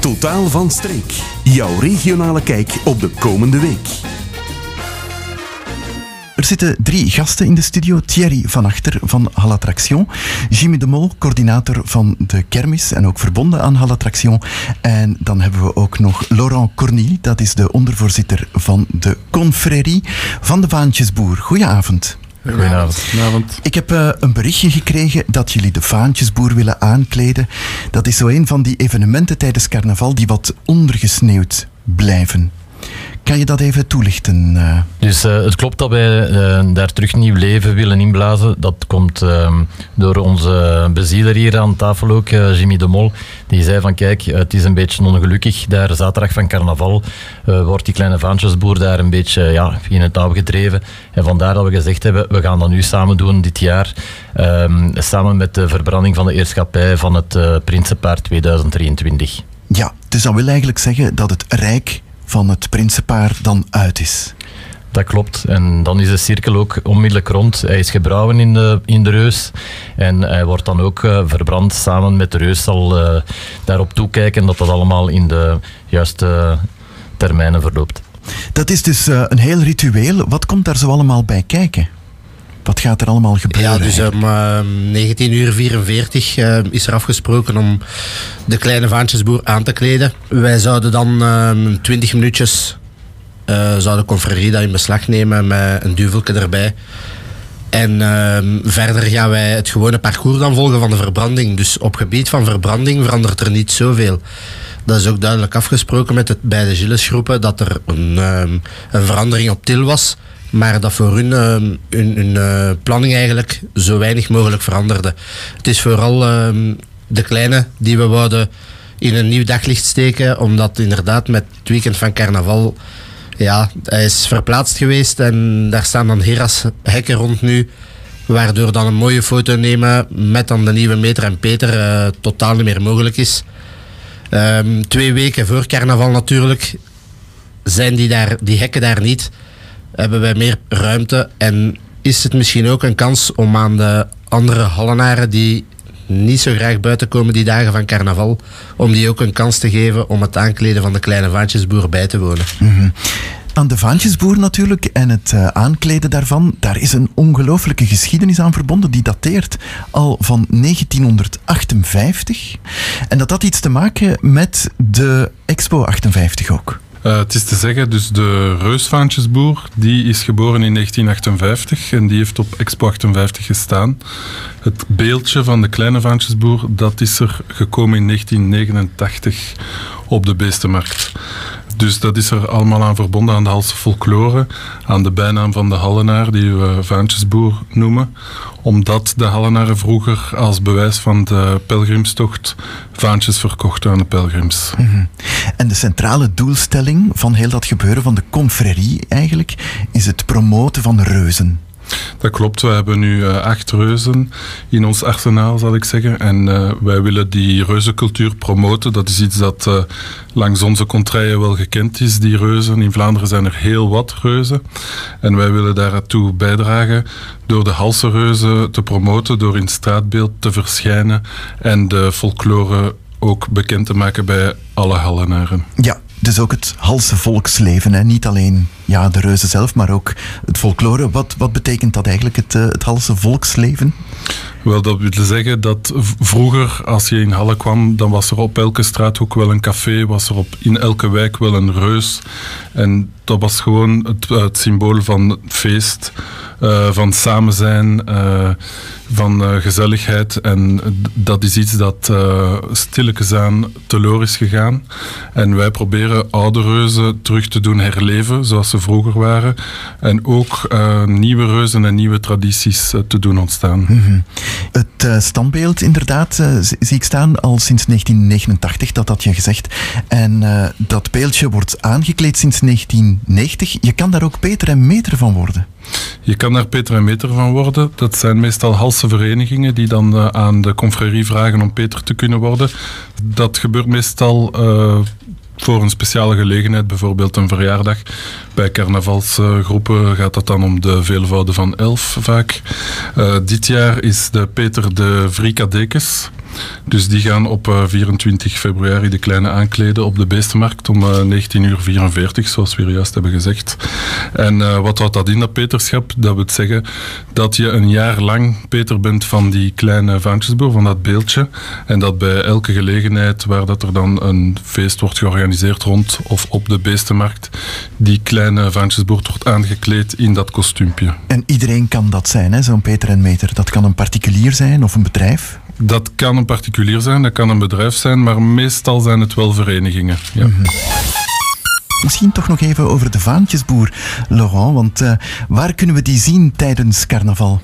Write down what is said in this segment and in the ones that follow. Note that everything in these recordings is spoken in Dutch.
Totaal van streek. Jouw regionale kijk op de komende week. Er zitten drie gasten in de studio. Thierry van Achter van Hal Attraction. Jimmy de Mol, coördinator van de kermis en ook verbonden aan Hal Attraction. En dan hebben we ook nog Laurent Cornil, dat is de ondervoorzitter van de confrérie van de Vaantjesboer. Goedenavond. Goedenavond. Ik heb uh, een berichtje gekregen dat jullie de Vaantjesboer willen aankleden. Dat is zo een van die evenementen tijdens carnaval die wat ondergesneeuwd blijven. Kan je dat even toelichten? Uh? Dus uh, het klopt dat wij uh, daar terug nieuw leven willen inblazen. Dat komt ehm, door onze bezieler hier aan tafel ook, Jimmy de Mol. Die zei van kijk, het is een beetje ongelukkig. Daar zaterdag van carnaval wordt die kleine vaantjesboer daar een beetje ja, in het touw gedreven. En vandaar dat we gezegd hebben, we gaan dat nu samen doen dit jaar. Um, samen met de verbranding van de eerschappij van het Prinsenpaard 2023. Ja, dus dat wil eigenlijk zeggen dat het Rijk van het prinsenpaar dan uit is. Dat klopt. En dan is de cirkel ook onmiddellijk rond. Hij is gebrouwen in de, in de reus. En hij wordt dan ook uh, verbrand samen met de reus. Zal uh, daarop toekijken dat dat allemaal in de juiste termijnen verloopt. Dat is dus uh, een heel ritueel. Wat komt daar zo allemaal bij kijken? Wat gaat er allemaal gebeuren? Ja, dus om uh, 19.44 uur 44, uh, is er afgesproken om de kleine vaantjesboer aan te kleden. Wij zouden dan uh, 20 minuutjes uh, zouden confrarie dat in beslag nemen met een duvelke erbij. En ehm, verder gaan wij het gewone parcours dan volgen van de verbranding. Dus op gebied van verbranding verandert er niet zoveel. Dat is ook duidelijk afgesproken met het, bij de Gillesgroepen dat er een, ehm, een verandering op til was maar dat voor hun, uh, hun, uh, planning eigenlijk zo weinig mogelijk veranderde. Het is vooral uh, de kleine die we wouden in een nieuw daglicht steken, omdat inderdaad met het weekend van carnaval, ja, hij is verplaatst geweest en daar staan dan Heras hekken rond nu, waardoor dan een mooie foto nemen met dan de nieuwe meter en Peter eh, totaal niet meer mogelijk is. Um, twee weken voor carnaval natuurlijk zijn die, daar, die hekken daar niet hebben wij meer ruimte en is het misschien ook een kans om aan de andere Hallenaren die niet zo graag buiten komen die dagen van carnaval, om die ook een kans te geven om het aankleden van de kleine vaantjesboer bij te wonen. Aan de vaantjesboer natuurlijk en het uh, aankleden daarvan, daar is een ongelooflijke geschiedenis aan verbonden. Die dateert al van 1958. En dat had iets te maken met de Expo 58 ook. Uh, het is te zeggen, dus de reusvaantjesboer, die is geboren in 1958 en die heeft op Expo 58 gestaan. Het beeldje van de kleine vaantjesboer, dat is er gekomen in 1989 op de Beestenmarkt. Dus dat is er allemaal aan verbonden aan de Halse folklore, aan de bijnaam van de Hallenaar, die we Vaantjesboer noemen. Omdat de Hallenaren vroeger als bewijs van de pelgrimstocht vaantjes verkochten aan de pelgrims. -hmm. En de centrale doelstelling van heel dat gebeuren van de confrérie eigenlijk is het promoten van reuzen. Dat klopt, we hebben nu uh, acht reuzen in ons arsenaal, zal ik zeggen. En uh, wij willen die reuzencultuur promoten. Dat is iets dat uh, langs onze contraien wel gekend is, die reuzen. In Vlaanderen zijn er heel wat reuzen. En wij willen daartoe bijdragen door de Halse reuzen te promoten, door in straatbeeld te verschijnen en de folklore ook bekend te maken bij alle Hallenaren. Ja, dus ook het Halse volksleven. Hè? Niet alleen ja, de reuzen zelf, maar ook het folklore. Wat, wat betekent dat eigenlijk, het, uh, het Halse volksleven? Wel, dat wil zeggen dat vroeger, als je in Halle kwam, dan was er op elke straathoek wel een café, was er op, in elke wijk wel een reus. En dat was gewoon het, symbool van feest, uh, van samen zijn, uh, van uh, gezelligheid. En dat is iets dat uh, stilletjes teloor is gegaan. En wij proberen oude reuzen terug te doen herleven, zoals ze vroeger waren. En ook nieuwe reuzen en nieuwe tradities te doen ontstaan. -hmm. Het standbeeld, inderdaad, zie ik staan al sinds 1989, dat had je gezegd. En dat beeldje wordt aangekleed sinds 1990. Je kan daar ook beter en meter van worden. Je kan daar Peter en Meter van worden. Dat zijn meestal halse verenigingen die dan aan de confrérie vragen om Peter te kunnen worden. Dat gebeurt meestal voor een speciale gelegenheid, bijvoorbeeld een verjaardag. Bij carnavalsgroepen gaat dat dan om de veelvouden van elf vaak. Uh, dit jaar is de Peter de Vrikadekes. Dus die gaan op 24 februari de kleine aankleden op de Beestenmarkt om 19.44 uur, zoals we juist hebben gezegd. En wat houdt dat in, dat peterschap? Dat wil zeggen dat je een jaar lang Peter bent van die kleine vaantjesboer, van dat beeldje. En dat bij elke gelegenheid waar dat er dan een feest wordt georganiseerd rond of op de beestenmarkt, die kleine vaantjesboer wordt aangekleed in dat kostuumpje. En iedereen kan dat zijn, zo'n Peter en Meter. Dat kan een particulier zijn of een bedrijf? Dat kan particulier zijn, dat kan een bedrijf zijn, maar meestal zijn het wel verenigingen. Ja. Mhm. Misschien toch nog even over de vaantjesboer, Laurent, want uh, waar kunnen we die zien tijdens carnaval?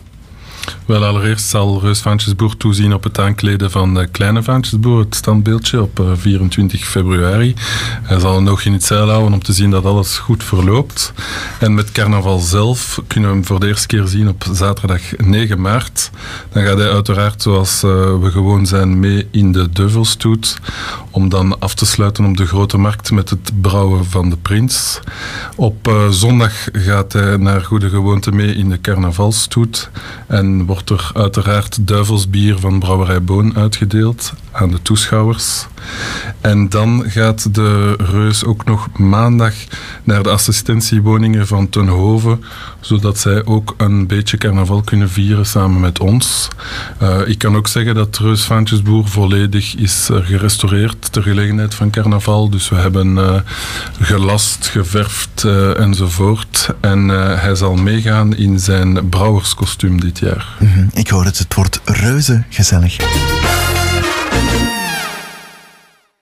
Wel, allereerst zal Reus Vaantjesboer toezien op het aankleden van de kleine Vaantjesboer, het standbeeldje, op 24 eh, februari. Hij zal nog in het zeil houden om te zien dat alles goed verloopt. En met carnaval zelf kunnen we hem voor de eerste keer zien op zaterdag 9 maart. Dan gaat hij uiteraard, zoals eh, we gewoon zijn, mee in de Deuvelstoet. Om dan af te sluiten op de Grote Markt met het brouwen van de prins. Op zondag gaat hij naar goede gewoonte mee in de carnavalstoet. En wordt er uiteraard duivelsbier van Brouwerij Boon uitgedeeld aan de toeschouwers. En dan gaat de reus ook nog maandag naar de assistentiewoningen van Tenhoven, zodat zij ook een beetje carnaval kunnen vieren samen met ons. Uh, ik kan ook zeggen dat Reus Vaantjesboer volledig is uh, gerestaureerd ter gelegenheid van carnaval. Dus we hebben uh, gelast, geverfd enzovoort. En hij zal meegaan in zijn brouwerskostuum dit jaar. -hmm. Ik hoor het, het wordt reuze gezellig.